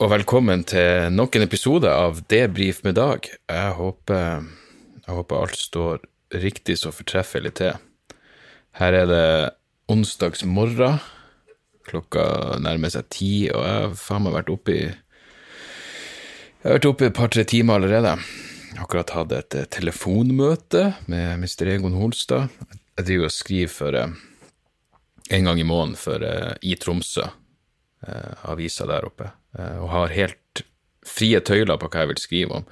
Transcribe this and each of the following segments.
Og velkommen til nok en episode av Debrif med Dag. Jeg håper, jeg håper alt står riktig så fortreffelig til. Her er det onsdags morgen. Klokka nærmer seg ti, og jeg har faen meg vært oppe i Jeg har vært oppe et par-tre timer allerede. Jeg har akkurat hatt et eh, telefonmøte med Mr. Egon Holstad. Jeg driver og skriver for eh, en gang i måneden for eh, i Tromsø, avisa der oppe, og har helt frie tøyler på hva jeg vil skrive om.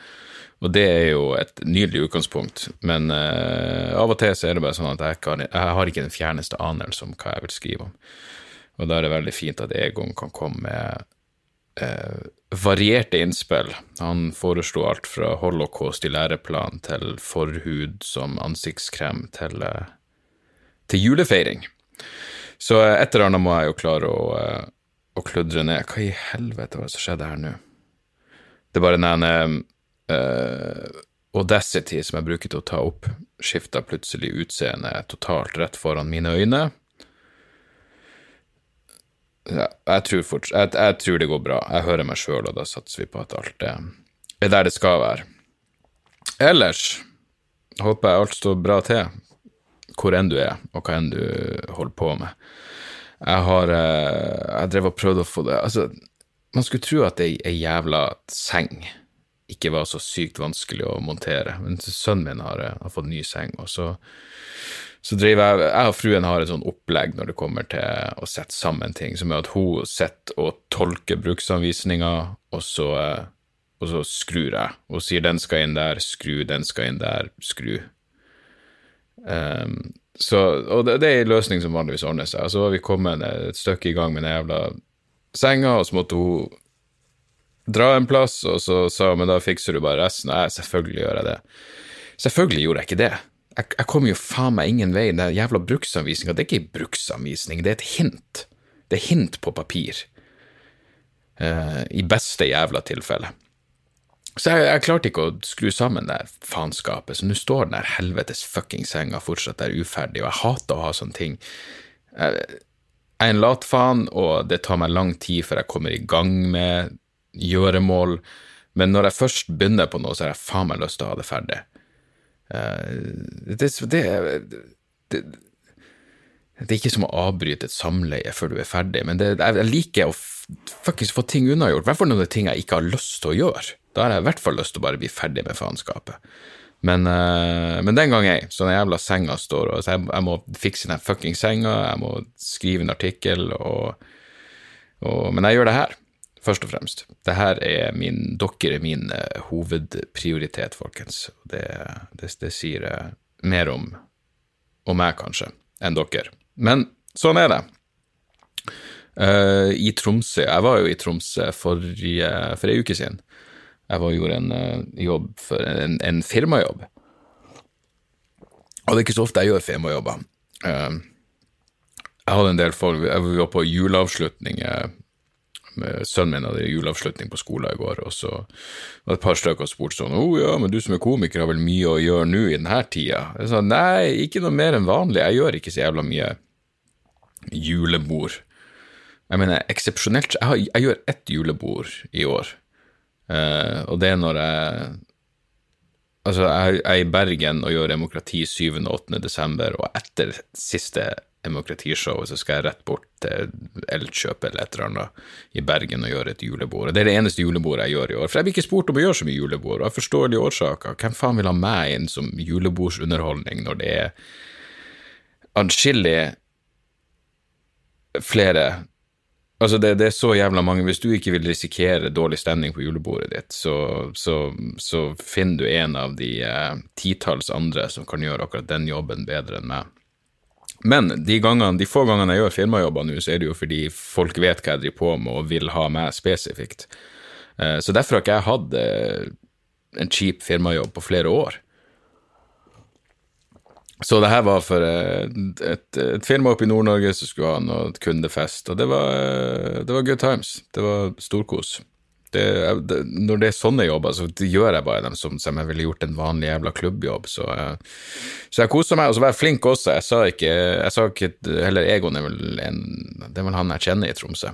Og det er jo et nydelig utgangspunkt, men uh, av og til så er det bare sånn at jeg, kan, jeg har ikke den fjerneste anelse om hva jeg vil skrive om. Og da er det veldig fint at Egon kan komme med uh, varierte innspill. Han foreslo alt fra holocaust i læreplan til forhud som ansiktskrem til, uh, til julefeiring. Så eh, et eller annet må jeg jo klare å, eh, kludrer kludre ned. Hva i helvete var det som skjedde her nå? Det er bare den uh, Audacity som jeg bruker til å ta opp, skifta plutselig utseende totalt rett foran mine øyne. Ja, jeg, tror fort, jeg, jeg tror det går bra. Jeg hører meg sjøl, og da satser vi på at alt er der det skal være. Ellers håper jeg alt står bra til, hvor enn du er, og hva enn du holder på med. Jeg har eh, Jeg drev og prøvde å få det Altså, man skulle tro at ei, ei jævla seng ikke var så sykt vanskelig å montere, men sønnen min har, har fått ny seng, og så så driver jeg, jeg og fruen har et sånn opplegg når det kommer til å sette sammen ting, som er at hun sitter og tolker bruksanvisninger, og så, og så skrur jeg. Hun sier 'den skal inn der', skru, 'den skal inn der', skru. Um, så, og det, det er en løsning som vanligvis ordner seg. Så var vi kommet et stykke i gang med den jævla senga, og så måtte hun dra en plass, og så sa hun 'men da fikser du bare resten', og jeg selvfølgelig gjør jeg det. Selvfølgelig gjorde jeg ikke det jeg, jeg kom jo faen meg ingen vei. Den jævla bruksanvisninga, det er ikke ei bruksanvisning, det er et hint. Det er hint på papir. Uh, I beste jævla tilfelle. Så jeg, jeg, klarte ikke å skru sammen det faenskapet, så nå står den der helvetes fucking senga fortsatt der uferdig, og jeg hater å ha sånne ting. Jeg, jeg er en latfaen, og det tar meg lang tid før jeg kommer i gang med gjøremål, men når jeg først begynner på noe, så har jeg faen meg lyst til å ha det ferdig. Eh, det, det, det, det, er ikke som å avbryte et samleie før du er ferdig, men jeg liker å fuckings få ting unnagjort. I hvert fall når det er ting jeg ikke har lyst til å gjøre. Da har jeg i hvert fall lyst til å bare bli ferdig med faenskapet. Men, uh, men, den gang ei, så den jævla senga står og jeg, jeg, må fikse den fucking senga, jeg må skrive en artikkel, og, og, Men jeg gjør det her først og fremst. Det her er min, dere er min uh, hovedprioritet, folkens. Det, det, det sier uh, mer om, om meg, kanskje, enn dere. Men sånn er det. Uh, I Tromsø Jeg var jo i Tromsø forrige, for ei uke siden. Jeg var, og gjorde en jobb for en, en firmajobb. Og det er ikke så ofte jeg gjør firmajobber. jeg hadde en del folk Vi var på juleavslutning Sønnen min hadde juleavslutning på skolen i går, og så var det et par stykker som spurte sånn 'Å oh, ja, men du som er komiker har vel mye å gjøre nå i denne tida?' Jeg sa nei, ikke noe mer enn vanlig, jeg gjør ikke så jævla mye julebord. Jeg mener, eksepsjonelt jeg, jeg, gjør ett julebord i år, uh, og det er når jeg Altså, jeg, jeg er i Bergen og gjør Demokrati 7. og 8. desember, og etter siste demokratishow, så skal jeg rett bort til Elkjøp eller et eller annet i Bergen og gjøre et julebord. Og Det er det eneste julebordet jeg gjør i år. For jeg blir ikke spurt om å gjøre så mye julebord, og jeg forstår de årsaker. Hvem faen vil ha meg inn som julebordsunderholdning når det er adskillig flere Altså, det, det, er så jævla mange Hvis du ikke vil risikere dårlig stemning på julebordet ditt, så, så, så finner du en av de eh, titalls andre som kan gjøre akkurat den jobben bedre enn meg. Men de, gangene, de få gangene jeg gjør firmajobber nå, så er det jo fordi folk vet hva jeg driver på med og vil ha meg spesifikt. Eh, så derfor har ikke jeg hatt eh, en kjip firmajobb på flere år. Så det her var for et, et, et firma oppe i Nord-Norge som skulle ha noe kundefest, og det var, det var good times. Det var storkos det, det, når det er sånne jobber, så gjør jeg bare dem som, som jeg ville gjort en vanlig jævla klubbjobb. Så, jeg, så jeg kosa meg, og så var jeg flink også. Jeg sa ikke, jeg sa ikke Heller Egon er vel en Det er vel han jeg kjenner i Tromsø.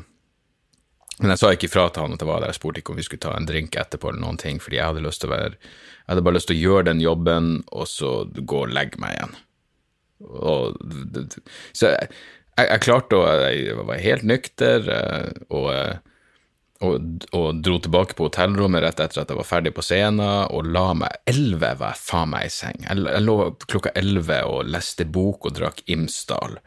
Men jeg sa ikke ifra til han at jeg var der, jeg spurte ikke om vi skulle ta en drink etterpå eller noen ting, fordi jeg hadde lyst til å være Jeg hadde bare lyst til å gjøre den jobben, og så gå og legge meg igjen. Og, så jeg, jeg, jeg klarte å Jeg var helt nykter, eh, og, og, og, dro tilbake på hotellrommet rett etter at jeg var ferdig på scenen, og la meg Elleve var jeg faen meg i seng. Jeg, jeg lå klokka elleve og leste bok og drakk Imsdal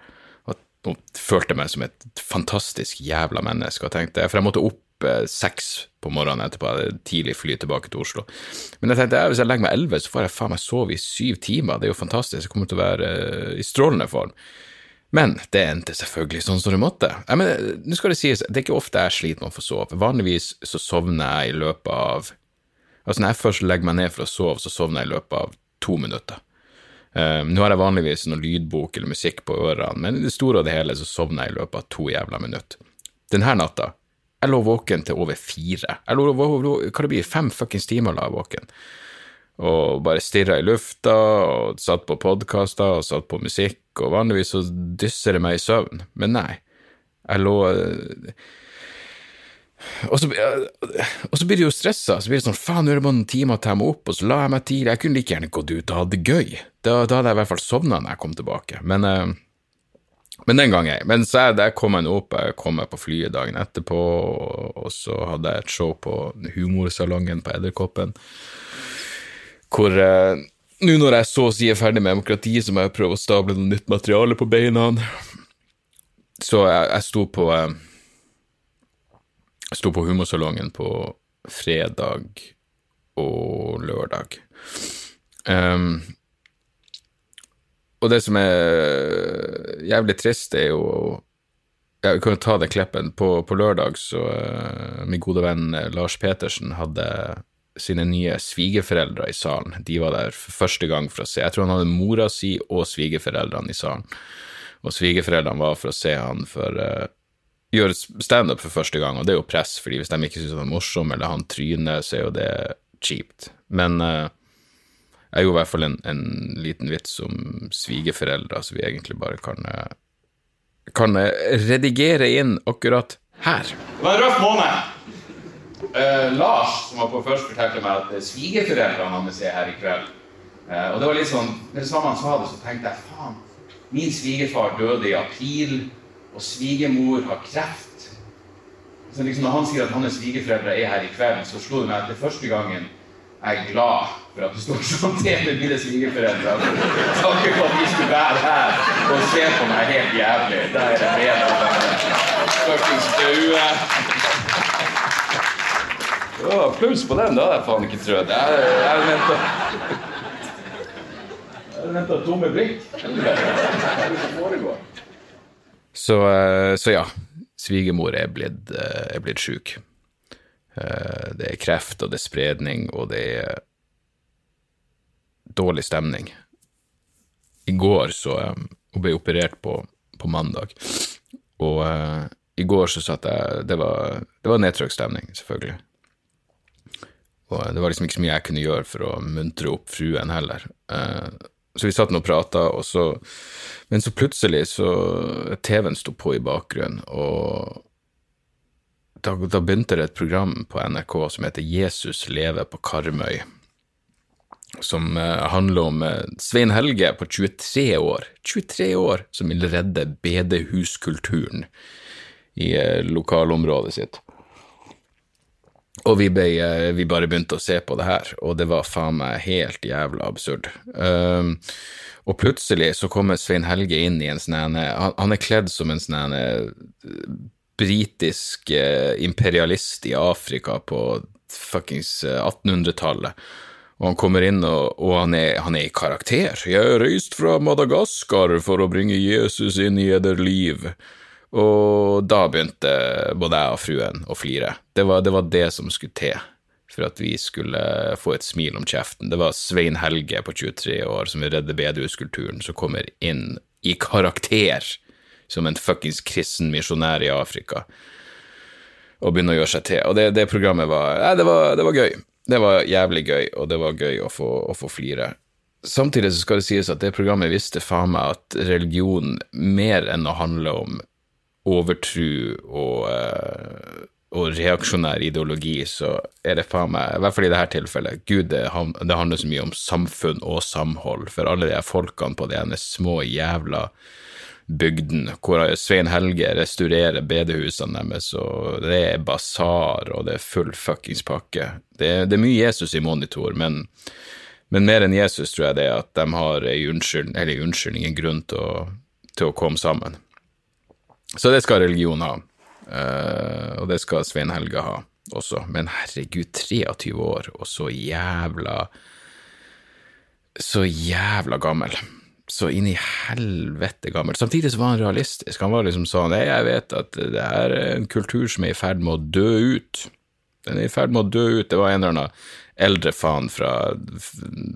og følte meg som et fantastisk jævla menneske. tenkte, For jeg måtte opp eh, seks på morgenen etterpå, tidlig fly tilbake til Oslo. Men jeg tenkte hvis jeg legger meg elleve, så får jeg faen meg sove i syv timer. Det er jo fantastisk. Jeg kommer til å være uh, i strålende form. Men det endte selvfølgelig sånn som det måtte. Jeg mener, nå skal Det sies, det er ikke ofte jeg sliter med å få sove. Vanligvis så sovner jeg i løpet av Altså Når jeg først legger meg ned for å sove, så sovner jeg i løpet av to minutter. Um, nå har jeg vanligvis noe lydbok eller musikk på ørene, men i det store og det hele så sovner jeg i løpet av to jævla minutter. Denne natta jeg lå våken til over fire. Jeg lå, hva det blir, fem fuckings timer la jeg våken. Og bare stirra i lufta og satt på podkaster og satt på musikk, og vanligvis så dysser det meg i søvn, men nei. Jeg lå og så, og så, blir du jo stressa. Så blir det sånn faen, nå er det bare noen timer til jeg må opp, og så la jeg meg tidlig. Jeg kunne like gjerne gått ut og hatt det gøy. Da, da, hadde jeg i hvert fall sovna når jeg kom tilbake. Men, uh, men den gang, jeg. Men så jeg, jeg kom meg opp, jeg kom meg på flyet dagen etterpå, og, og så hadde jeg et show på Humorsalongen på Edderkoppen, hvor eh, nå når jeg så å si er ferdig med demokrati, så må jeg prøve å stable noe nytt materiale på beina. Så jeg, jeg sto på uh, sto på Humorsalongen på fredag og lørdag. Um, og det som er jævlig trist, er jo Jeg kan jo ta det kleppen. På, på lørdag så uh, Min gode venn eh, Lars Petersen hadde sine nye svigerforeldre i salen. De var der for første gang for å se. Jeg tror han hadde mora si og svigerforeldrene i salen. Og svigerforeldrene var for å se han for uh, gjør standup for første gang, og det er jo press, fordi hvis de ikke syns han er morsom, eller han tryner, så er jo det kjipt. Men uh, jeg gjorde i hvert fall en, en liten vits om svigerforeldre, så vi egentlig bare kan, uh, kan uh, redigere inn akkurat her. Det var en røff måned. Lars, som var på først, fortalte meg at svigerforeldrene hans er her i kveld. og det var litt sånn, Når han sa det, så tenkte jeg faen, min svigerfar døde i april og svigermor har kreft. Så liksom Når han sier at hans svigerforeldre er her i kveld, så slo det meg at det første gangen jeg er glad for at du står sånn til med mine svigerforeldre. Takk for at de skulle være her og se på meg helt jævlig. Der er jeg med på fuckings daue. Applaus på den, da hadde jeg faen ikke trodd. Jeg, jeg venta Jeg venta tomme blikk. Hva er det som foregår? Så, eh, så ja, svigermor er blitt, eh, er blitt sjuk. Eh, det er kreft, og det er spredning, og det er dårlig stemning. I går så Hun ble operert på, på mandag, og i går så satt jeg Det var, det var nedtrykksstemning, selvfølgelig. Og det var liksom ikke så mye jeg kunne gjøre for å muntre opp fruen heller. Så vi satt og prata, og så Men så plutselig så TV-en sto på i bakgrunnen, og da, da, begynte det et program på NRK som heter Jesus lever på Karmøy. Som uh, handler om uh, Svein Helge på 23 år, 23 år, som vil redde bedehuskulturen i uh, lokalområdet sitt. Og vi, ble, eh, vi, bare begynte å se på det her, og det var faen meg helt jævla absurd. Um, og plutselig så kommer Svein Helge inn i en sånn han, han, er kledd som en sånn eh, britisk eh, imperialist i Afrika på fuckings 1800-tallet. Og han kommer inn, og, og han, er, han, er, i karakter. Jeg er reist fra Madagaskar for å bringe Jesus inn i eder liv. Og da begynte både jeg og fruen å flire. Det var, det var det, som skulle til for at vi skulle få et smil om kjeften. Det var Svein Helge på 23 år som vil redde bedehuskulturen, som kommer inn i karakter som en fuckings kristen misjonær i Afrika og begynner å gjøre seg til. Og det, det programmet var, nei, det var, det var gøy. Det var jævlig gøy, og det var gøy å få, å få flire. Samtidig så skal det sies at det programmet visste faen meg at religion, mer enn å handle om overtro og, uh, og reaksjonær ideologi, så er det faen meg, i hvert fall i dette tilfellet, gud, det, handler så mye om samfunn og samhold, for alle de folkene på de ene små jævla bygden, hvor Svein Helge restaurerer bedehusene deres, og det er basar, og det er full fuckings pakke. Det, det er mye Jesus i monitor, men, men, mer enn Jesus tror jeg det er at de har ei unnskyldning, eller unnskyldning, en grunn til å, til å komme sammen. Så det skal religion ha. Uh, og det skal Svein Helge ha også. Men herregud, 23 år, og så jævla Så jævla gammel. Så inn i helvete gammel. Samtidig så var han realistisk. Han var liksom sånn Nei, jeg vet at det er en kultur som er i ferd med å dø ut. Den er i ferd med å dø ut. Det var en eller annen eldre faen fra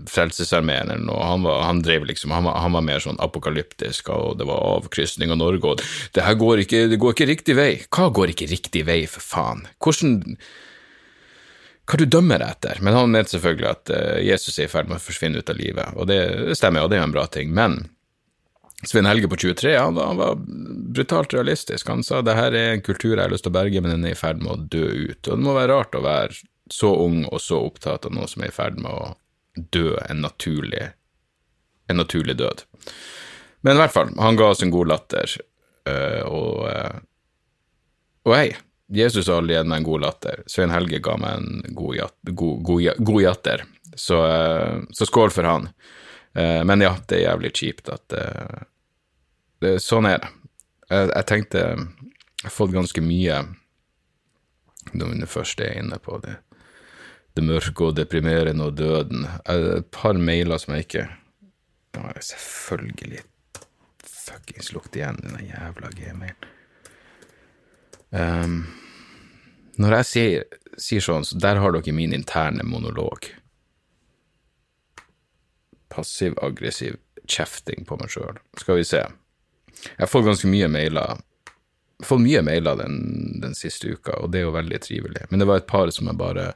Frelsesarmeen eller noe. Han, var, han liksom, han var, han var, mer sånn apokalyptisk, og det var avkrysning av Norge, og det her går ikke, det går ikke riktig vei. Hva går ikke riktig vei, for faen? Hvordan hva du dømmer deg etter? Men han mente selvfølgelig at uh, Jesus er i ferd med å forsvinne ut av livet, og det stemmer, og det er jo en bra ting. Men Svein Helge på 23 han var, han var, brutalt realistisk. Han sa det her er en kultur jeg har lyst til å berge, men den er i ferd med å dø ut. Og det må være rart å være så ung og så opptatt av noe som er i ferd med å dø en naturlig, en naturlig død. Men i hvert fall, han ga oss en god latter, uh, og, uh, og hei, Jesus har gitt meg en god latter. Svein Helge ga meg en god, jat, god, god, god jatter, så, uh, så, skål for han. men ja, det er jævlig kjipt at det, Sånn er det. Jeg, jeg tenkte Jeg har fått ganske mye når vi først er inne på det det mørke og deprimerende og døden. Et par mailer som jeg ikke Nå har jeg selvfølgelig fuckings lukket igjen den jævla gmailen. Um, når jeg sier, sier, sånn, så der har dere min interne monolog. Passiv-aggressiv kjefting på meg sjøl. Skal vi se. Jeg får ganske mye mailer. Fått mye mailer den, den siste uka, og det er jo veldig trivelig. Men det var et par som jeg bare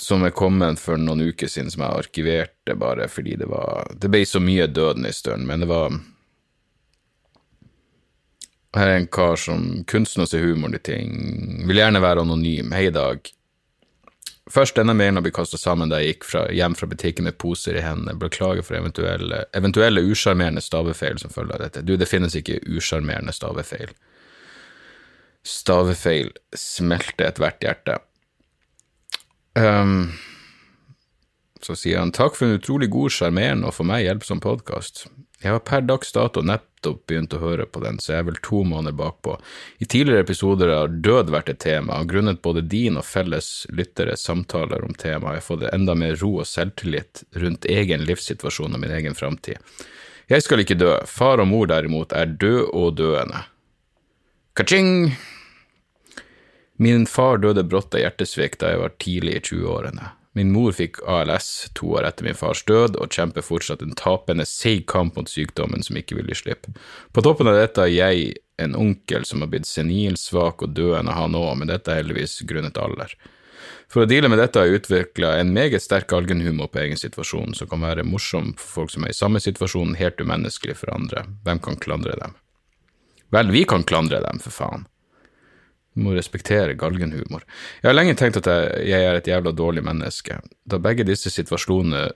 som er kommet for noen uker siden, som jeg arkiverte bare fordi det var Det ble så mye døden i stund, men det var Her er en kar som kunstner seg se humoren i ting, vil gjerne være anonym. Hei, Dag. Først, denne mailen blitt kasta sammen da jeg gikk fra, hjem fra butikken med poser i hendene. Beklager for eventuelle, eventuelle usjarmerende stavefeil som følge av dette. Du, det finnes ikke usjarmerende stavefeil. Stavefeil smelter ethvert hjerte. Um, så sier han takk for en utrolig god, sjarmerende og for meg hjelpsom podkast. Jeg har per dags dato nettopp begynt å høre på den, så jeg er vel to måneder bakpå. I tidligere episoder har død vært et tema, og grunnet både din og felles lytteres samtaler om temaet har jeg fått enda mer ro og selvtillit rundt egen livssituasjon og min egen framtid. Jeg skal ikke dø, far og mor derimot er død og døende. Ka-ching! Min far døde brått av hjertesvikt da jeg var tidlig i 20-årene. Min mor fikk ALS to år etter min fars død, og kjemper fortsatt en tapende, seig kamp mot sykdommen som ikke vil gi slipp. På toppen av dette har jeg en onkel som har blitt senil, svak og døende, han òg, men dette er heldigvis grunnet alder. For å deale med dette har jeg utvikla en meget sterk algenhumor på egen situasjon, som kan være morsom for folk som er i samme situasjon, helt umenneskelig for andre. Hvem kan klandre dem? Vel, vi kan klandre dem, for faen. Må respektere galgenhumor. Jeg har lenge tenkt at jeg, er et jævla dårlig menneske. Da begge disse situasjonene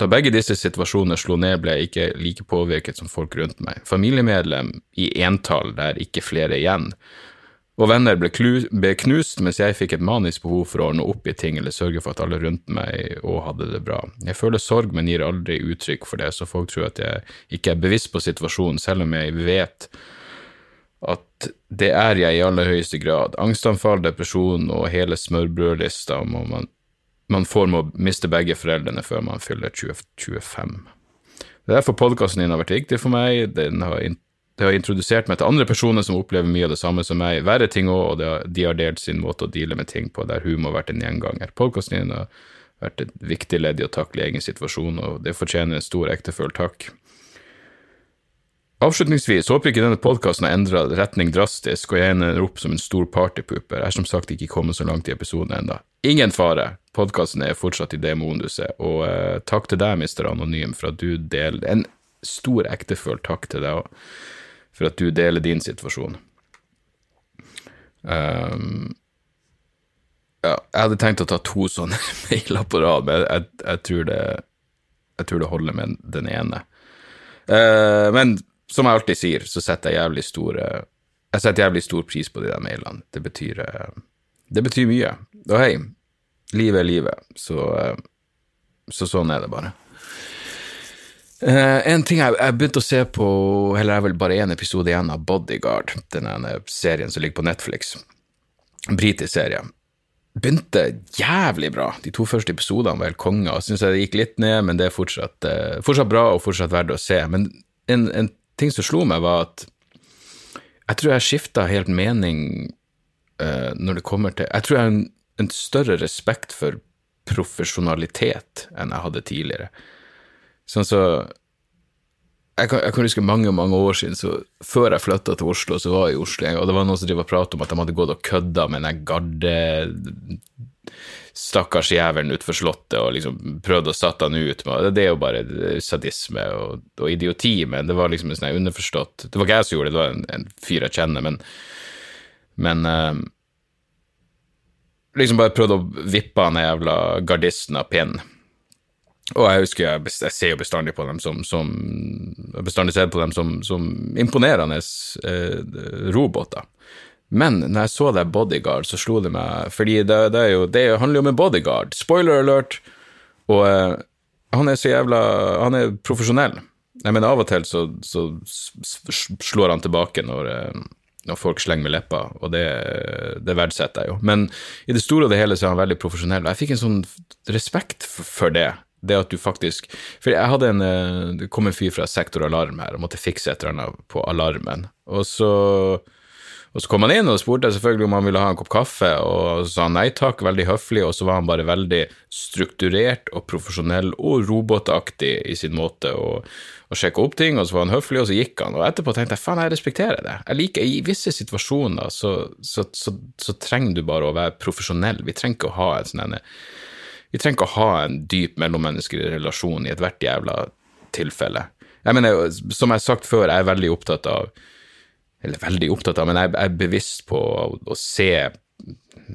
da begge disse situasjonene slo ned, ble jeg ikke like påvirket som folk rundt meg. Familiemedlem i entall der ikke flere igjen. Og venner ble, ble, knust, mens jeg fikk et manisk behov for å ordne opp i ting eller sørge for at alle rundt meg òg hadde det bra. Jeg føler sorg, men gir aldri uttrykk for det, så folk tror at jeg ikke er bevisst på situasjonen, selv om jeg vet at det er jeg i aller høyeste grad. Angstanfall, depresjon og hele smørbrødlista må man, man får med å miste begge foreldrene før man fyller 20, 25. Det er derfor podkasten din har vært viktig for meg. Den har, det har introdusert meg til andre personer som opplever mye av det samme som meg. Verre ting òg, og har, de har delt sin måte å deale med ting på, der humor har vært en gjenganger. Podkasten din har vært et viktig ledd i å takle egen situasjon, og det fortjener en stor, ektefølt takk. Avslutningsvis håper ikke denne podkasten har endra retning drastisk, og jeg ender opp som en stor partypooper. Jeg er som sagt ikke kommet så langt i episoden ennå. Ingen fare, podkasten er fortsatt i det moduset, og uh, takk til deg, mister Anonym, for at du deler En stor, ektefølt takk til deg for at du deler din situasjon. Um, ja, jeg hadde tenkt å ta to sånne mailer på rad, men jeg, jeg, tror det, jeg, tror det, holder med den ene. Uh, men som jeg alltid sier, så setter jeg jævlig stor Jeg setter jævlig stor pris på de der mailene. Det betyr, det betyr mye. Og hei, livet er livet, så, så sånn er det bare. Uh, en ting jeg, jeg begynte å se på, eller jeg er vel bare én episode igjen av Bodyguard, den ene serien som ligger på Netflix. En britisk serie. Begynte jævlig bra. De to første episodene var helt konge, syns jeg det gikk litt ned, men det er fortsatt, uh, fortsatt bra og fortsatt verdt å se. Men en, en, ting som slo meg, var at jeg tror jeg skifta helt mening uh, når det kommer til Jeg tror jeg har en, en større respekt for profesjonalitet enn jeg hadde tidligere. Sånn så jeg kan, jeg kan, huske mange mange år siden, så før jeg flytta til Oslo, så var jeg i Oslo, og det var noen som drev og pratet om at de hadde gått og kødda med den garde stakkars jævelen utfor Slottet og liksom prøvde å sette han ut med Det er jo bare sadisme og, og, idioti, men det var liksom en sånn underforstått Det var ikke jeg som gjorde det, det var en, en fyr jeg kjenner, men, men uh, Liksom bare prøvde å vippe han jævla gardisten av pinnen. Og jeg husker jeg, jeg, ser jo bestandig på dem som, som bestandig ser på dem som, som imponerende eh, roboter. Men når jeg så det Bodyguard, så slo det meg Fordi det, det, jo, det handler jo om en bodyguard. Spoiler alert! Og eh, han er så jævla Han er profesjonell. Jeg mener, av og til så, så slår han tilbake når, eh, når folk slenger med leppa, og det, det, verdsetter jeg jo. Men i det store og det hele så er han veldig profesjonell, og jeg fikk en sånn respekt for, det det at du faktisk For jeg hadde en eh, Det kom en fyr fra Sektor Alarm her og måtte fikse et eller annet på alarmen. Og så, og så kom han inn og spurte selvfølgelig om han ville ha en kopp kaffe, og så sa han nei takk, veldig høflig, og så var han bare veldig strukturert og profesjonell og robotaktig i sin måte å, sjekke opp ting, og så var han høflig, og så gikk han. Og etterpå tenkte jeg faen, jeg respekterer det. Jeg liker I visse situasjoner så, så, så, så trenger du bare å være profesjonell. Vi trenger ikke å ha en sånn vi trenger ikke å ha en dyp mellommenneskelig relasjon i ethvert jævla tilfelle. Jeg mener, som jeg har sagt før, jeg er veldig opptatt av Eller veldig opptatt av, men jeg er bevisst på å, å se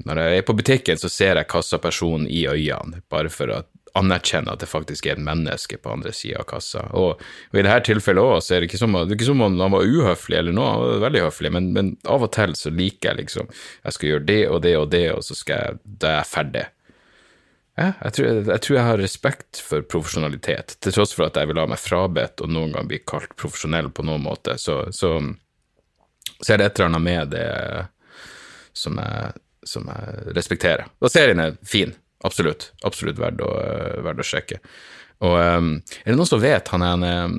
Når jeg er på butikken, så ser jeg kassapersonen i øynene, bare for å anerkjenne at det faktisk er et menneske på andre sida av kassa. Og, og, i dette tilfellet òg, så er det ikke som, det ikke som om han var uhøflig eller noe, han var veldig høflig, men, men, av og til så liker jeg liksom Jeg skal gjøre det og det og det, og så skal jeg, da er jeg ferdig. Ja, jeg tror, jeg tror, jeg har respekt for profesjonalitet, til tross for at jeg vil ha meg frabedt og noen gang bli kalt profesjonell på noen måte. Så, så, så er det et eller annet med det som jeg, som jeg respekterer. Og serien er fin, absolutt. Absolutt verdt å, verdt å sjekke. Og um, er det noen som vet han er en um,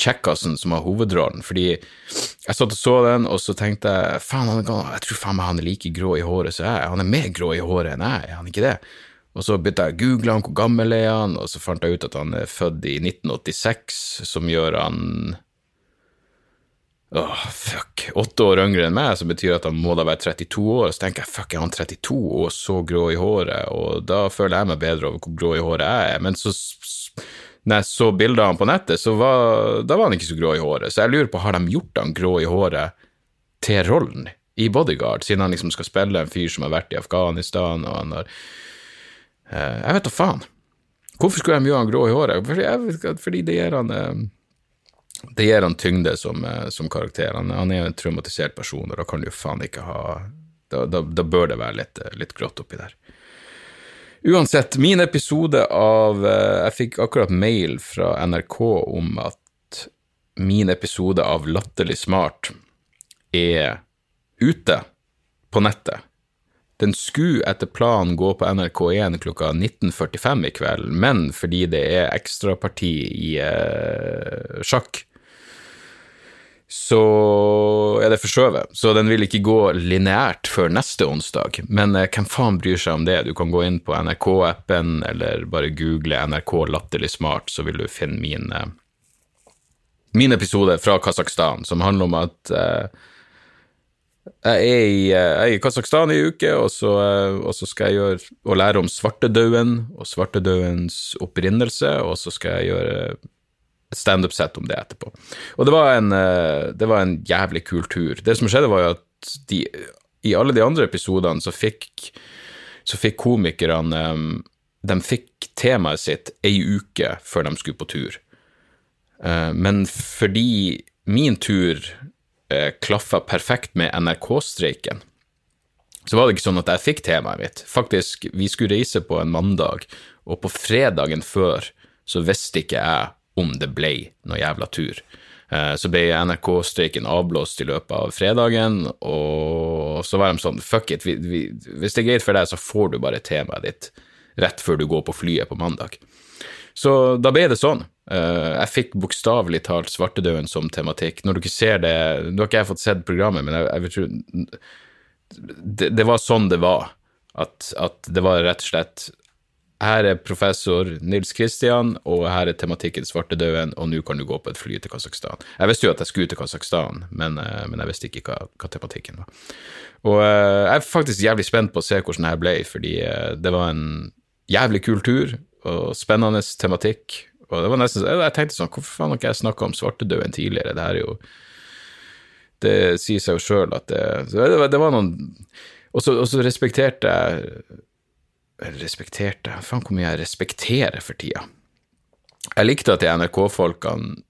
kjekkasen som har hovedrollen? Fordi jeg satt og så den, og så tenkte jeg faen, jeg tror faen meg han er like grå i håret som jeg. Han er mer grå i håret enn jeg, er han ikke det? Og så begynte jeg å google han, hvor gammel er han, og så fant jeg ut at han er født i 1986, som gjør han Åh, fuck. Åtte år yngre enn meg, som betyr at han må da være 32 år. Så tenker jeg fuck, er han 32 og så grå i håret? Og da føler jeg meg bedre over hvor grå i håret jeg er. Men så, når jeg så bilder av han på nettet, så var, da var han ikke så grå i håret. Så jeg lurer på, har de gjort han grå i håret til rollen i Bodyguard, siden han liksom skal spille en fyr som har vært i Afghanistan, og han har Eh, jeg vet da faen. Hvorfor skulle de gjøre han grå i håret? Fordi, fordi det gir han eh, det gir han tyngde som, eh, som karakter. Han, han, er en traumatisert person, og da kan du jo faen ikke ha Da, da, da bør det være litt, litt, grått oppi der. Uansett, min episode av Jeg fikk akkurat mail fra NRK om at min episode av Latterlig smart er ute på nettet. Den skulle etter planen gå på NRK1 klokka 19.45 i kveld, men fordi det er ekstraparti i eh, sjakk, så er det forskjøvet. Så den vil ikke gå lineært før neste onsdag. Men eh, hvem faen bryr seg om det? Du kan gå inn på NRK-appen, eller bare google NRK latterlig smart, så vil du finne min, eh, min episode fra Kasakhstan, som handler om at eh, jeg er i, eh, jeg i Kasakhstan i uke, og så, eh, og så, skal jeg gjøre og lære om svartedauden og svartedaudens opprinnelse, og så skal jeg gjøre et standup-sett om det etterpå. Og det var, en, eh, det var en jævlig kul tur. Det som skjedde, var jo at de i alle de andre episodene så fikk, så fikk komikerne um, De fikk temaet sitt ei uke før de skulle på tur. Uh, men fordi min tur klaffa perfekt med NRK-streiken, så var det ikke sånn at jeg fikk temaet mitt. Faktisk, vi skulle reise på en mandag, og på fredagen før så visste ikke jeg om det ble noe jævla tur. Eh, så ble NRK-streiken avblåst i løpet av fredagen, og så var de sånn fuck it, vi, vi, hvis det er greit for deg, så får du bare temaet ditt rett før du går på flyet på mandag. Så da ble det sånn. Eh, jeg fikk bokstavelig talt svartedauden som tematikk. Når du ikke ser det Nå har ikke jeg fått sett programmet, men jeg, jeg tro det, det, var sånn det var. At, at det var rett og slett her er professor Nils Kristian, og her er tematikken svartedauden, og nå kan du gå på et fly til Kasakhstan. Jeg visste jo at jeg skulle til Kasakhstan, men, eh, men jeg visste ikke hva, hva, tematikken var. Og eh, jeg er faktisk jævlig spent på å se hvordan det her ble, fordi eh, det var en jævlig kul tur, og spennende tematikk. Og det var nesten, jeg tenkte sånn, hvorfor faen har ikke jeg snakka om svartedauden tidligere? Det her er jo Det sier seg jo sjøl at det, det var noen Og så respekterte jeg respekterte Faen, hvor mye jeg respekterer for tida. Jeg likte at de NRK-folkene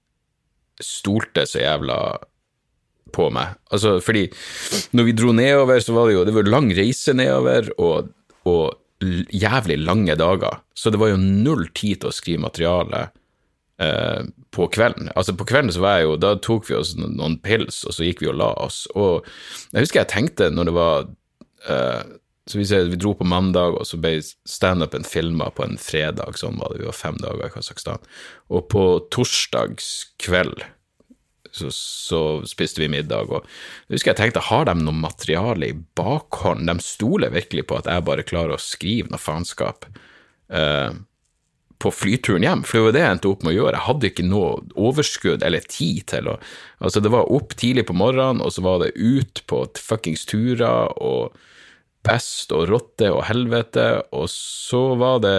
stolte så jævla på meg. Altså, fordi når vi dro nedover, så var det jo det var lang reise nedover, og, og jævlig lange dager. Så det var jo null tid til å skrive materiale eh, på kvelden. Altså, på kvelden så var jeg jo Da tok vi oss noen pils, og så gikk vi og la oss. Og jeg husker jeg tenkte når det var eh, så vi, vi dro på mandag, og så ble standupen filma på en fredag. Sånn var det, vi var fem dager i Kasakhstan. Og på torsdagskveld så, så, spiste vi middag, og jeg husker jeg tenkte, har de noe materiale i bakhånd? De stoler virkelig på at jeg bare klarer å skrive noe faenskap eh, på flyturen hjem, for det var det jeg endte opp med å gjøre. Jeg hadde ikke noe overskudd eller tid til å Altså, det var opp tidlig på morgenen, og så var det ut på fuckings turer, og pest og rotte og helvete, og så var det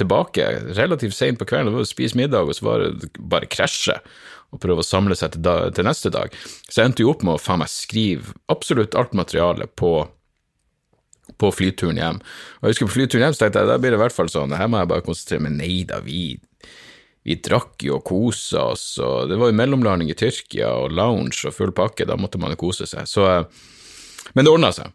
tilbake relativt seint på kvelden, det var å spise middag, og så var det bare krasje og prøve å samle seg til, da, til neste dag. Så jeg endte jo opp med å faen meg skrive absolutt alt materialet på, på flyturen hjem. Og jeg husker på flyturen hjem så tenkte jeg da blir det i hvert fall sånn, her må jeg bare konsentrere meg, nei da, vi vi drakk jo og kosa oss, og det var jo mellomlanding i Tyrkia og lounge og full pakke, da måtte man jo kose seg. Så, men det ordna seg.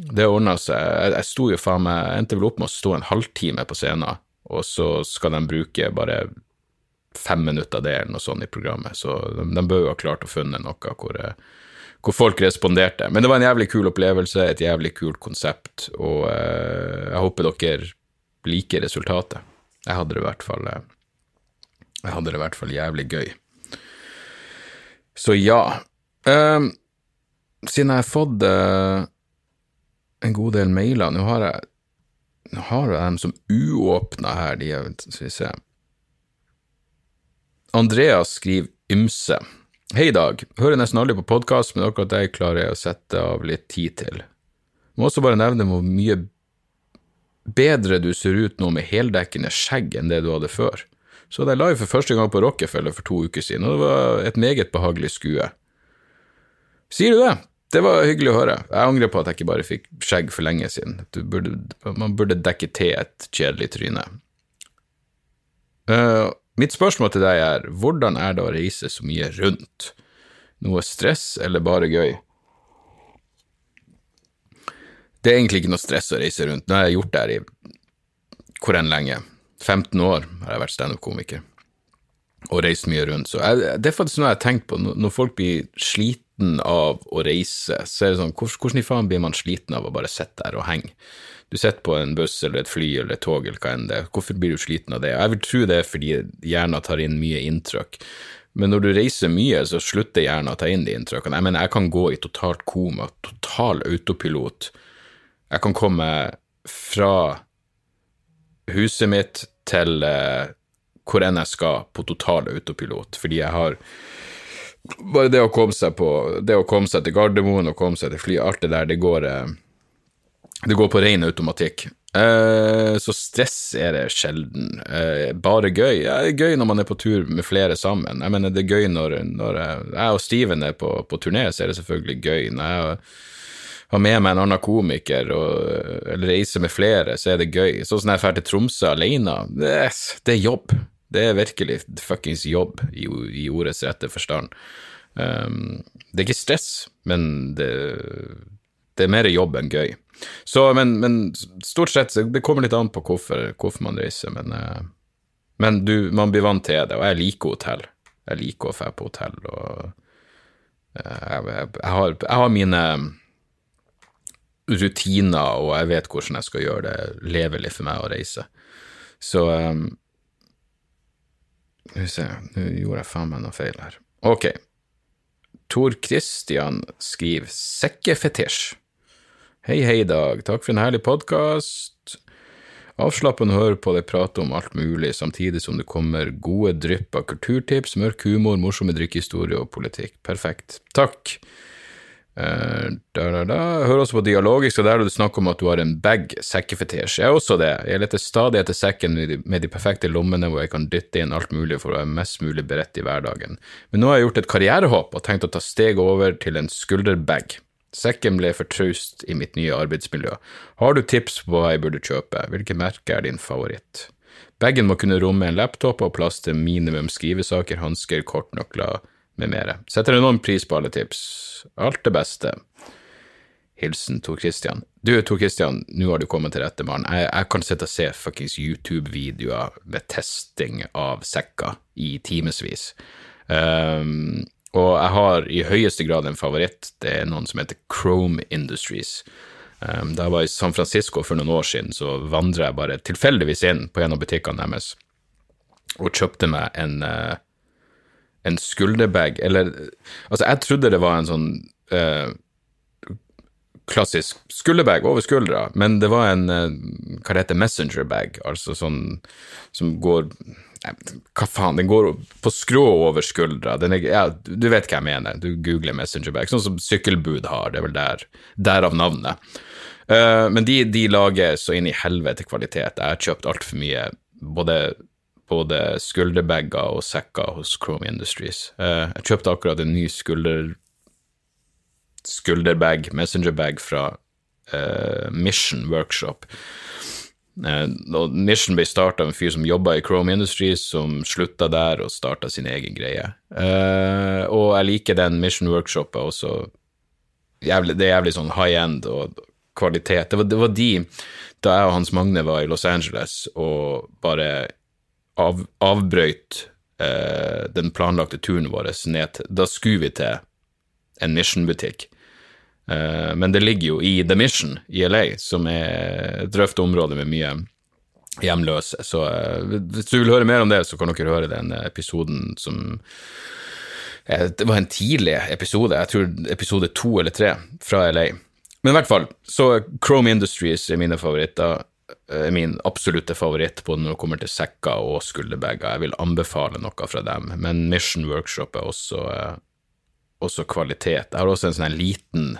Det ordna seg. Jeg, jeg sto jo faen meg endte vel opp med å stå en halvtime på scenen, og så skal de bruke bare fem minutter av det eller noe sånt i programmet, så de, de bør jo ha klart å funne noe hvor, hvor, folk responderte. Men det var en jævlig kul opplevelse, et jævlig kult konsept, og eh, jeg håper dere liker resultatet. Jeg hadde det i hvert fall eh, Jeg hadde det i hvert fall jævlig gøy. Så ja. Um, siden jeg har fått uh, en god del mailer. Nå har jeg, nå har jeg dem som uåpna her, de er Skal vi se. Andreas skriver ymse. Hei, Dag. Hører nesten aldri på podkast, men akkurat deg klarer jeg å sette av litt tid til. Må også bare nevne hvor mye bedre du ser ut nå med heldekkende skjegg enn det du hadde før. Så hadde jeg live for første gang på Rockefeller for to uker siden, og det var et meget behagelig skue. Sier du det? Det var hyggelig å høre. Jeg angrer på at jeg ikke bare fikk skjegg for lenge siden. Burde, man burde dekke til et kjedelig tryne. Uh, mitt spørsmål til deg er, hvordan er det å reise så mye rundt? Noe stress eller bare gøy? Det er egentlig ikke noe stress å reise rundt. Nå har jeg gjort det her i hvor enn lenge. 15 år har jeg vært standup-komiker og reist mye rundt. Så jeg, det er faktisk noe jeg har tenkt på når folk blir slitne sliten av å reise, så er det sånn, hvordan i faen blir man sliten av å bare sitte der og henge? Du sitter på en buss eller et fly eller et tog eller hva enn det hvorfor blir du sliten av det? Jeg vil tro det er fordi hjernen tar inn mye inntrykk. Men når du reiser mye, så slutter hjernen å ta inn de inntrykkene. Jeg mener, jeg kan gå i totalt koma, total autopilot. Jeg kan komme fra huset mitt til uh, hvor enn jeg skal, på total autopilot, fordi jeg har bare det å komme seg på Det å komme seg til Gardermoen og komme seg til fly, alt det der, det går eh, Det går på ren automatikk. Eh, så stress er det sjelden. Eh, bare gøy. Ja, det er gøy når man er på tur med flere sammen. Jeg mener, det er gøy når, når jeg, jeg, og Steven er på, på turné, så er det selvfølgelig gøy. Når jeg har med meg en annen komiker og, eller reiser med flere, så er det gøy. Sånn som jeg drar til Tromsø alene, det, det, er jobb. Det er virkelig fuckings jobb i, i ordets rette forstand. Um, det er ikke stress, men det, det er mer jobb enn gøy. Så, men, men, stort sett, det kommer litt an på hvorfor, hvorfor man reiser, men, uh, men du, man blir vant til det, og jeg liker hotell. Jeg liker å dra på hotell, og uh, jeg, jeg, jeg, har, jeg har mine rutiner, og jeg vet hvordan jeg skal gjøre det levelig for meg å reise. Så um, Skal vi se, nå gjorde jeg faen meg noe feil her. Ok. Tor Christian skriver 'sekkefetisj'. Hei, hei, Dag. Takk for en herlig podkast. Avslappende å høre på deg prate om alt mulig, samtidig som det kommer gode drypp av kulturtips, mørk humor, morsomme drikkehistorier og politikk. Perfekt. Takk. Uh, da, da, da. Hører også på Dialogisk, og der er det snakk om at du har en bag sekkefetisj. Jeg er også det. Jeg leter stadig etter sekken med de, perfekte lommene hvor jeg kan dytte inn alt mulig for å være mest mulig beredt i hverdagen. Men nå har jeg gjort et karrierehopp og tenkt å ta steget over til en skulderbag. Sekken ble for traust i mitt nye arbeidsmiljø. Har du tips på hva jeg burde kjøpe? Hvilke merker er din favoritt? Bagen må kunne romme en laptop og plass til minimum skrivesaker, hansker, kortnøkler med mere. Setter enorm pris på alle tips. Alt det beste. Hilsen Tor Christian. Du, Tor Christian, nå har du kommet til rette mann. Jeg, jeg, kan sitte og se fuckings YouTube-videoer med testing av sekker i timevis. Um, og jeg har i høyeste grad en favoritt. Det er noen som heter Chrome Industries. Um, da jeg var i San Francisco for noen år siden, så vandra jeg bare tilfeldigvis inn på en av butikkene deres og kjøpte meg en uh, en skulderbag, eller Altså, jeg trodde det var en sånn eh, klassisk skulderbag over skuldra, men det var en eh, hva det heter, messengerbag, altså sånn som går hva faen, den går på skrå over skuldra. Er, ja, du vet hva jeg mener, du googler messengerbag, sånn som sykkelbud har, det er vel der, derav navnet. Uh, men de, de, lager så inn i helvete kvalitet. Jeg har kjøpt altfor mye, både både skulderbager og sekker hos Chrome Industries. Eh, jeg kjøpte akkurat en ny skulder, skulderbag, messengerbag, fra uh, Mission Workshop. Uh, Mission ble starta av en fyr som jobba i Chrome Industries, som slutta der og starta sin egen greie. Og jeg liker den Mission Workshopet også. Jævlig, det er jævlig sånn high end og kvalitet. Det var, det var de, da jeg og Hans Magne var i Los Angeles og bare av, avbrøt eh, den planlagte turen vår ned til Da skulle vi til en Mission-butikk. Eh, men det ligger jo i The Mission i LA, som er et røft område med mye hjemløse. Så eh, hvis du vil høre mer om det, så kan dere høre den episoden som eh, Det var en tidlig episode, jeg tror episode to eller tre, fra LA. Men i hvert fall, så Chrome Industries er mine favoritter min absolutte favoritt på når det kommer til sekker og skulderbager. Jeg vil anbefale noe fra dem, men Mission Workshop er også, eh, også kvalitet. Jeg har også en sånn liten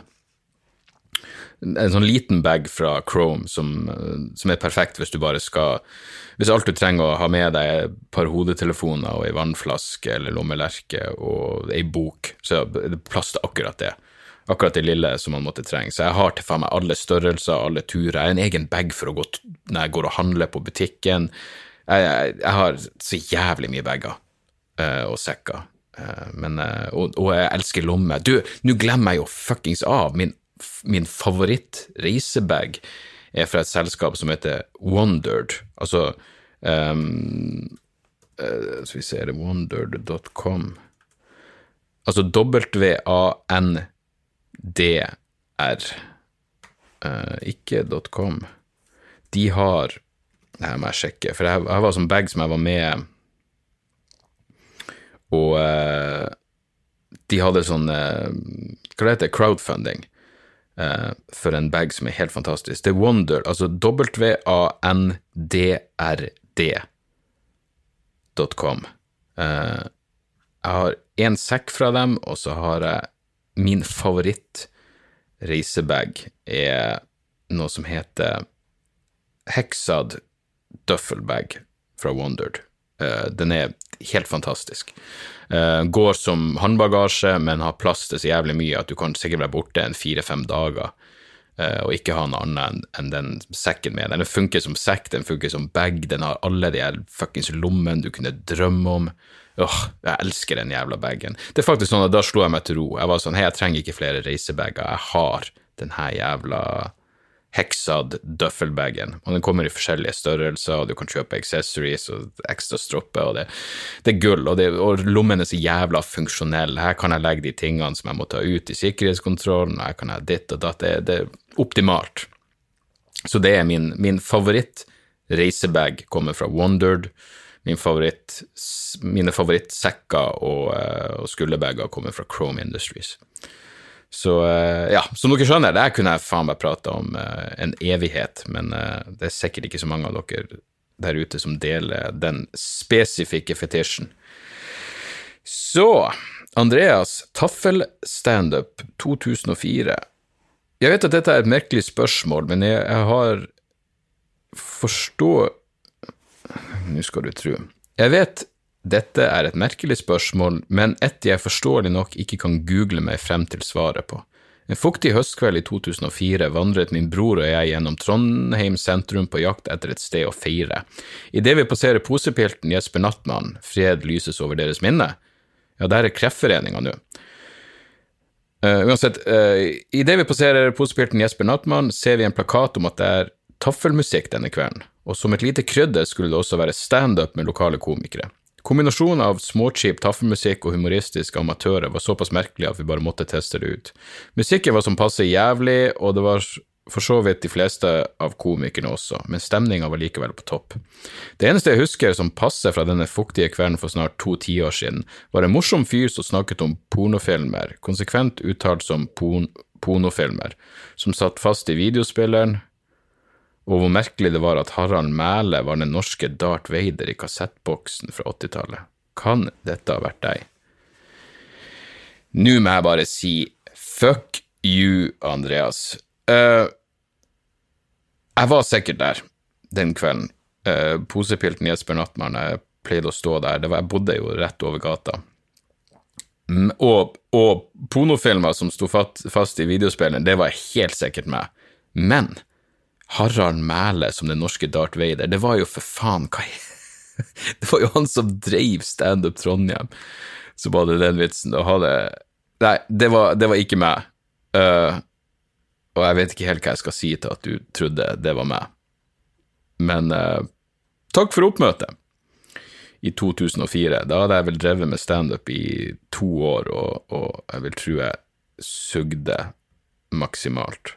en sånn liten bag fra Chrome som, som, er perfekt hvis du bare skal Hvis alt du trenger å ha med deg er et par hodetelefoner og ei vannflaske eller lommelerke og ei bok, så er det plass til akkurat det akkurat det lille som man måtte trenge. Så jeg har til faen meg alle størrelser, alle turer. Jeg har en egen bag for å gå når jeg går og handler på butikken. Jeg, jeg, jeg har så jævlig mye bager uh, og sekker. Uh, men, uh, og, og, jeg elsker lommer. Du, nå glemmer jeg jo fuckings av. Min, min favoritt-reisebag er fra et selskap som heter Wondered. Altså um, Skal vi se, er det wondered.com? Altså W-A-N DR, uh, ikke .com. De har Det her må jeg sjekke, for jeg, jeg var sånn bag som jeg var med Og uh, de hadde sånn uh, Hva det heter Crowdfunding. Uh, for en bag som er helt fantastisk. Det er Wonder, altså W-A-N-D-R-D.com. Jeg har én sekk fra dem, og så har jeg min favoritt-reisebag er noe som heter Hexad Duffelbag fra Wondered. Uh, den er helt fantastisk. Uh, går som håndbagasje, men har plass til så jævlig mye at du kan sikkert være borte en fire-fem dager eh, og ikke ha noe annet enn den sekken med. Den funker som sekk, den funker som bag, den har alle de fuckings lommene du kunne drømme om. Åh, jeg elsker den jævla bagen. Det er faktisk sånn at Da slo jeg meg til ro. Jeg var sånn, hei, jeg trenger ikke flere reisebager, jeg har den her jævla heksad duffelbagen. Og den kommer i forskjellige størrelser, og du kan kjøpe accessories og ekstra stropper, og det, det er gull. Og, det, og lommen er så jævla funksjonell. Her kan jeg legge de tingene som jeg må ta ut i sikkerhetskontrollen, her kan jeg ditt og datt. Det, det, optimalt. Så det er min, min favoritt. Reisebag kommer fra Wondered. Min favoritt, mine favorittsekker og, eh, og skulderbager kommer fra Chrome Industries. Så eh, ja, som dere skjønner, det her kunne jeg faen meg prata om uh, en evighet, men det er sikkert ikke så mange av dere der ute som deler den spesifikke fetisjen. Så, Andreas, Taffelstandup 2004. Jeg vet at dette er et merkelig spørsmål, men jeg, jeg har forstå... Nå skal du tro. Jeg vet dette er et merkelig spørsmål, men et jeg forståelig nok ikke kan google meg frem til svaret på. En fuktig høstkveld i 2004 vandret min bror og jeg gjennom Trondheim sentrum på jakt etter et sted å feire. Idet vi passerer posepilten Jesper Nattmann, fred lyses over deres minne, ja, der er Kreftforeninga nå. Uh, uansett, uh, idet vi passerer posepilten Jesper Nattmann, ser vi en plakat om at det er taffelmusikk denne kvelden, og som et lite krydder skulle det også være standup med lokale komikere. Kombinasjonen av småcheap taffelmusikk og humoristiske amatører var såpass merkelig at vi bare måtte teste det ut. Musikken var som passe jævlig, og det var for så vidt de fleste av komikerne også, men stemninga var likevel på topp. Det eneste jeg husker som passer fra denne fuktige kvelden for snart to tiår siden, var en morsom fyr som snakket om pornofilmer, konsekvent uttalt som porn pornofilmer, som satt fast i videospilleren, og hvor merkelig det var at Harald Mæle var den norske Darth Vader i kassettboksen fra 80-tallet. Kan dette ha vært deg? Nå må jeg bare si fuck you, Andreas. Uh, jeg var sikkert der den kvelden. Uh, posepilten Jesper Nattmann, jeg pleide å stå der. Var, jeg bodde jo rett over gata. Mm, og, og pornofilmer som sto fast, fast i videospilleren, det var helt sikkert meg. Men Harald Mæle som den norske Darth Vader, det var jo for faen hva Det var jo han som dreiv Standup Trondheim, som hadde den vitsen. Og hadde Nei, det var, det var ikke meg. Uh, og jeg vet ikke helt hva jeg skal si til at du trodde det var meg. Men eh, takk for oppmøtet i 2004. Da hadde jeg vel drevet med standup i to år, og, og jeg vil tro jeg sugde maksimalt.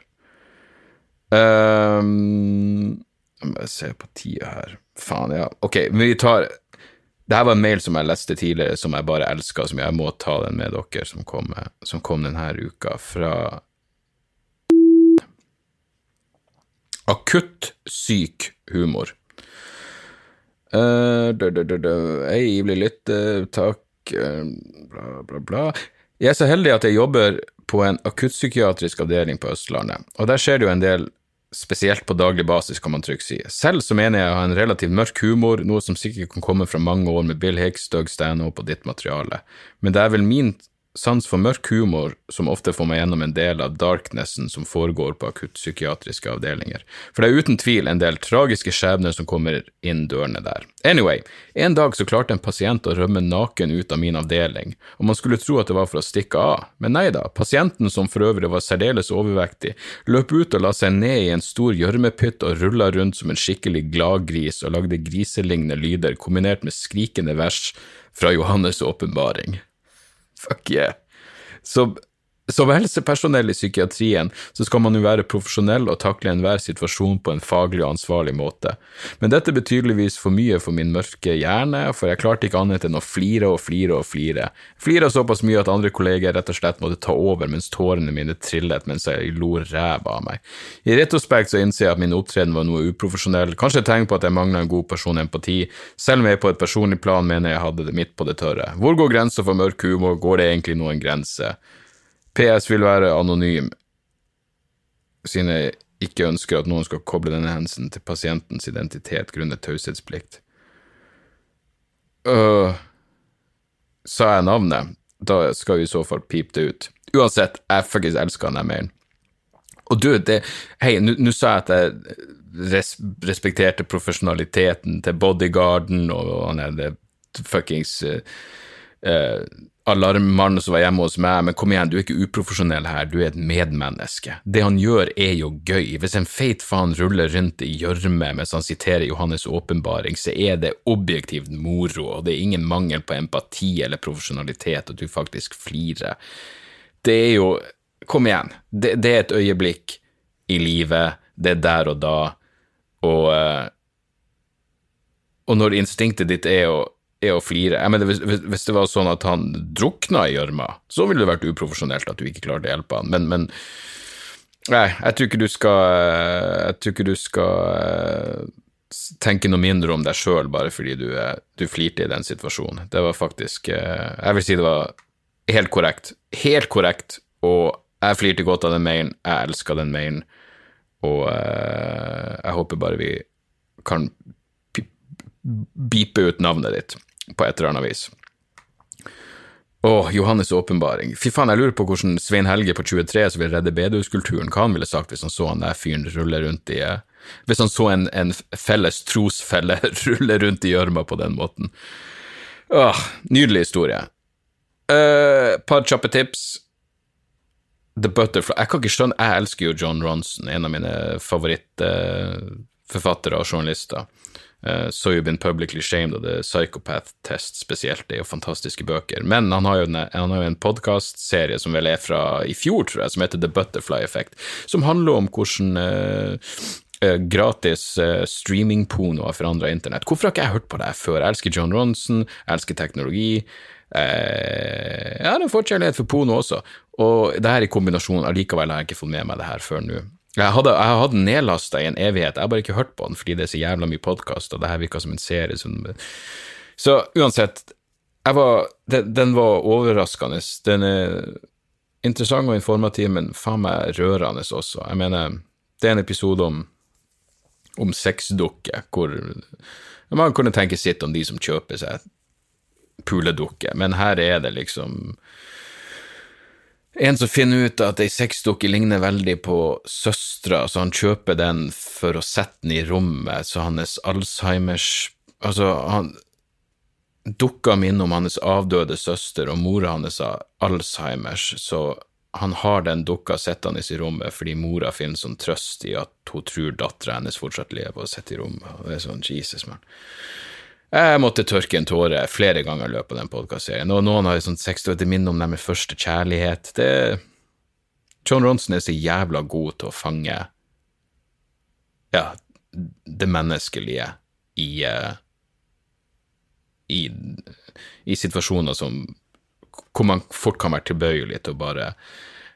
Um, jeg se på tida her. Faen, ja. Ok, men vi tar det her var en mail som jeg leste tidligere, som jeg bare elska, som jeg må ta den med dere, som kom, som kom denne uka, fra Akutt syk humor. Uh, Hei, blir litt uh, takk, uh, bla, bla, bla. Jeg er så heldig at jeg jobber på en akuttpsykiatrisk avdeling på Østlandet, og der skjer det jo en del spesielt på daglig basis, kan man trygt si. Selv så mener jeg å ha en relativt mørk humor, noe som sikkert kan komme fra mange år med Bill Hicks, Doug Stanhope og ditt materiale, men det er vel min sans for mørk humor som ofte får meg gjennom en del av darknessen som foregår på akuttpsykiatriske avdelinger, for det er uten tvil en del tragiske skjebner som kommer inn dørene der. Anyway, en dag så klarte en pasient å rømme naken ut av min avdeling, og man skulle tro at det var for å stikke av, men nei da, pasienten som for øvrig var særdeles overvektig, løp ut og la seg ned i en stor gjørmepytt og rulla rundt som en skikkelig gladgris og lagde griselignende lyder kombinert med skrikende vers fra Johannes' åpenbaring. Fuck yeah. Så som helsepersonell i psykiatrien så skal man jo være profesjonell og takle enhver situasjon på en faglig og ansvarlig måte, men dette ble tydeligvis for mye for min mørke hjerne, for jeg klarte ikke annet enn å flire og flire og flire. Flira såpass mye at andre kolleger rett og slett måtte ta over mens tårene mine trillet mens jeg lo ræva av meg. I retrospekt så innser jeg at min opptreden var noe uprofesjonell, kanskje et tegn på at jeg mangla en god person empati, selv om jeg på et personlig plan mener jeg hadde det midt på det tørre. Hvor går grensa for mørk humor, går det egentlig noen grense? PS vil være anonym, siden jeg ikke ønsker at noen skal koble denne hendelsen til pasientens identitet grunnet taushetsplikt. Uh, sa jeg navnet? Da skal vi i så fall pipe det ut. Uansett, jeg fuckings elsker han der mailen. Og du, det, hei, nå sa jeg at jeg res, respekterte profesjonaliteten til bodyguarden og, han er det fuckings uh, uh, alarmmannen som var hjemme hos meg, men kom igjen, du er ikke uprofesjonell her, du er et medmenneske. Det han gjør er jo gøy. Hvis en feit faen ruller rundt i gjørme mens han siterer Johannes' åpenbaring, så er det objektivt moro, og det er ingen mangel på empati eller profesjonalitet, og du faktisk flirer. Det er jo Kom igjen, det, det er et øyeblikk i livet, det er der og da, og uh, og når instinktet ditt er å er å flire. Jeg mener, hvis, hvis, det var sånn at han drukna i gjørma, så ville det vært uprofesjonelt at du ikke klarte å hjelpe han, men, men Nei, jeg tror ikke du skal Jeg tror ikke du skal eh, tenke noe mindre om deg sjøl bare fordi du, eh, du, flirte i den situasjonen. Det var faktisk eh, Jeg vil si det var helt korrekt. Helt korrekt, og jeg flirte godt av den mailen. Jeg elska den mailen, og jeg håper bare vi kan pipe ut navnet ditt på et eller annet vis. Å, Johannes' åpenbaring. Fy faen, jeg lurer på hvordan Svein Helge på 23 som vil redde bedehuskulturen, hva han ville sagt hvis han så han der fyren rulle rundt i eh, Hvis han så en, en felles trosfelle rulle rundt i gjørma på den måten. Åh, nydelig historie. Uh, par kjappe tips. The Butterfly Jeg kan ikke skjønne Jeg elsker jo John Ronson, en av mine favorittforfattere og journalister. Uh, so You've Been Publicly Shamed og The Psychopath Test spesielt, det er jo fantastiske bøker. Men han har jo en, har jo en podkastserie som vel er fra i fjor, tror jeg, som heter The Butterfly Effect, som handler om hvordan uh, gratis streamingporno har forandra internett. Hvorfor har ikke jeg hørt på det før? Jeg elsker John Ronson, jeg elsker teknologi. jeg har en forkjærlighet for porno også, og det her i kombinasjon, allikevel har jeg ikke fått med meg det her før nå. Jeg hadde, jeg hadde den nedlasta i en evighet, jeg har bare ikke hørt på den fordi det er så jævla mye podkast, og det her virka som en serie. Som, så uansett, var, den, den, var overraskende. Den er interessant og informativ, men faen meg rørende også. Jeg mener, det er en episode om, om sexdukker, hvor man kunne tenke sitt om de som kjøper seg puledukker, men her er det liksom en som finner ut at ei sexdukke ligner veldig på søstera, så han kjøper den for å sette den i rommet, så hans Alzheimers Altså, han Dukka minner om hans avdøde søster, og mora hans har Alzheimers, så han har den dukka sittende i rommet fordi mora finner sånn trøst i at hun tror dattera hennes fortsatt lever og sitter i rommet, og det er sånn Jesus, man. Jeg måtte tørke en tåre flere ganger i løpet av den podkastserien, og noen har sånn sex et minne om deres første kjærlighet. Det John Ronson er så jævla god til å fange ja, det menneskelige i, uh, i, i situasjoner som hvor man fort kan være tilbøyelig til å bare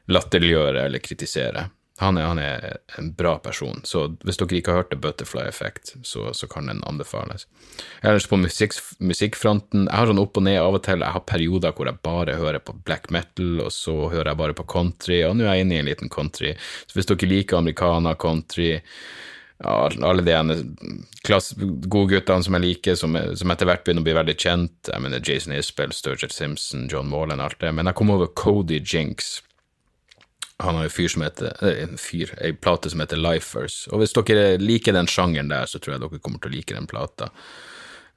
latterliggjøre eller kritisere. Han er, han er, en bra person, så hvis dere ikke har hørt The Butterfly Effect, så, så kan den anbefales. Ellers på musikk, musikkfronten, jeg har sånn opp og ned av og til. Jeg har perioder hvor jeg bare hører på black metal, og så hører jeg bare på country, og nå er jeg inne i en liten country. Så hvis dere liker americana, country, ja, alle de godguttene som jeg liker, som, som, etter hvert begynner å bli veldig kjent, jeg mener Jason Isbell, Sturgill Simpson, John Morland, alt det, men jeg kom over Cody Jinks han har en fyr som heter eh, En fyr, ei plate som heter Lifers. Og hvis dere liker den sjangeren der, så tror jeg dere kommer til å like den plata.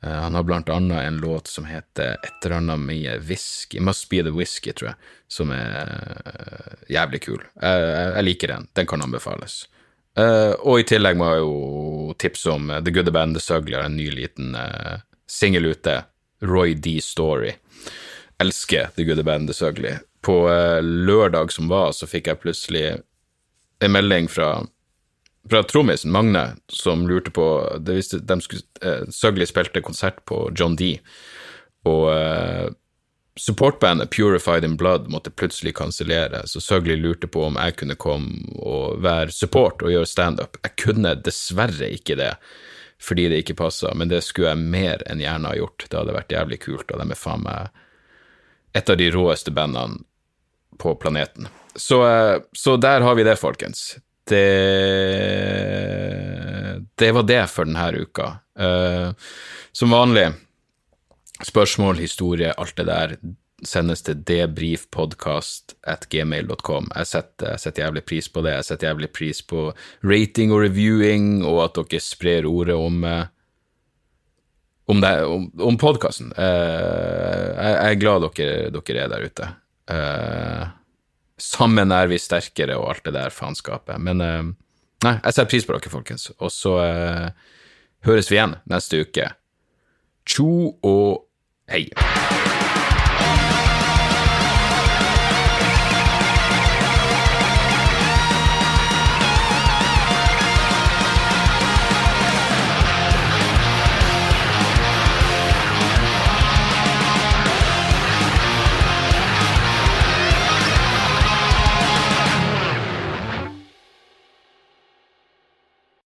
Uh, han har blant annet en låt som heter et eller annet med whisky, Must Be The Whisky, tror jeg, som er uh, jævlig kul. Uh, jeg liker den. Den kan anbefales. og i tillegg må jeg jo tipse om The Good, The Band, The Sugly har en ny liten singel ute. Roy D. Story. Elsker The Good, The Band, The Sugly på eh, lørdag som var, så fikk jeg plutselig en melding fra, fra trommisen Magne, som lurte på det visste, de skulle, eh, Søgli spilte konsert på John D, og eh, supportbandet Purified in Blood måtte plutselig kansellere, så Søgli lurte på om jeg kunne komme og være support og gjøre standup. Jeg kunne dessverre ikke det, fordi det ikke passa, men det skulle jeg mer enn gjerne ha gjort. Det hadde vært jævlig kult, og de er faen meg et av de råeste bandene på planeten. Så, eh, så, der har vi det, folkens. Det, det var det for denne uka. Uh, som vanlig, spørsmål, historie, alt det der. sendes til debrifpodkast.gmail.com. Jeg setter, jeg setter jævlig pris på det. Jeg setter jævlig pris på rating og reviewing, og at dere sprer ordet om eh, om, det, om, om podkasten. Jeg, er glad dere, dere er der ute. Uh, sammen er vi sterkere og alt det der faenskapet. Men uh, nei, jeg setter pris på dere, folkens. Og så høres vi igjen neste uke. Tjo og hei.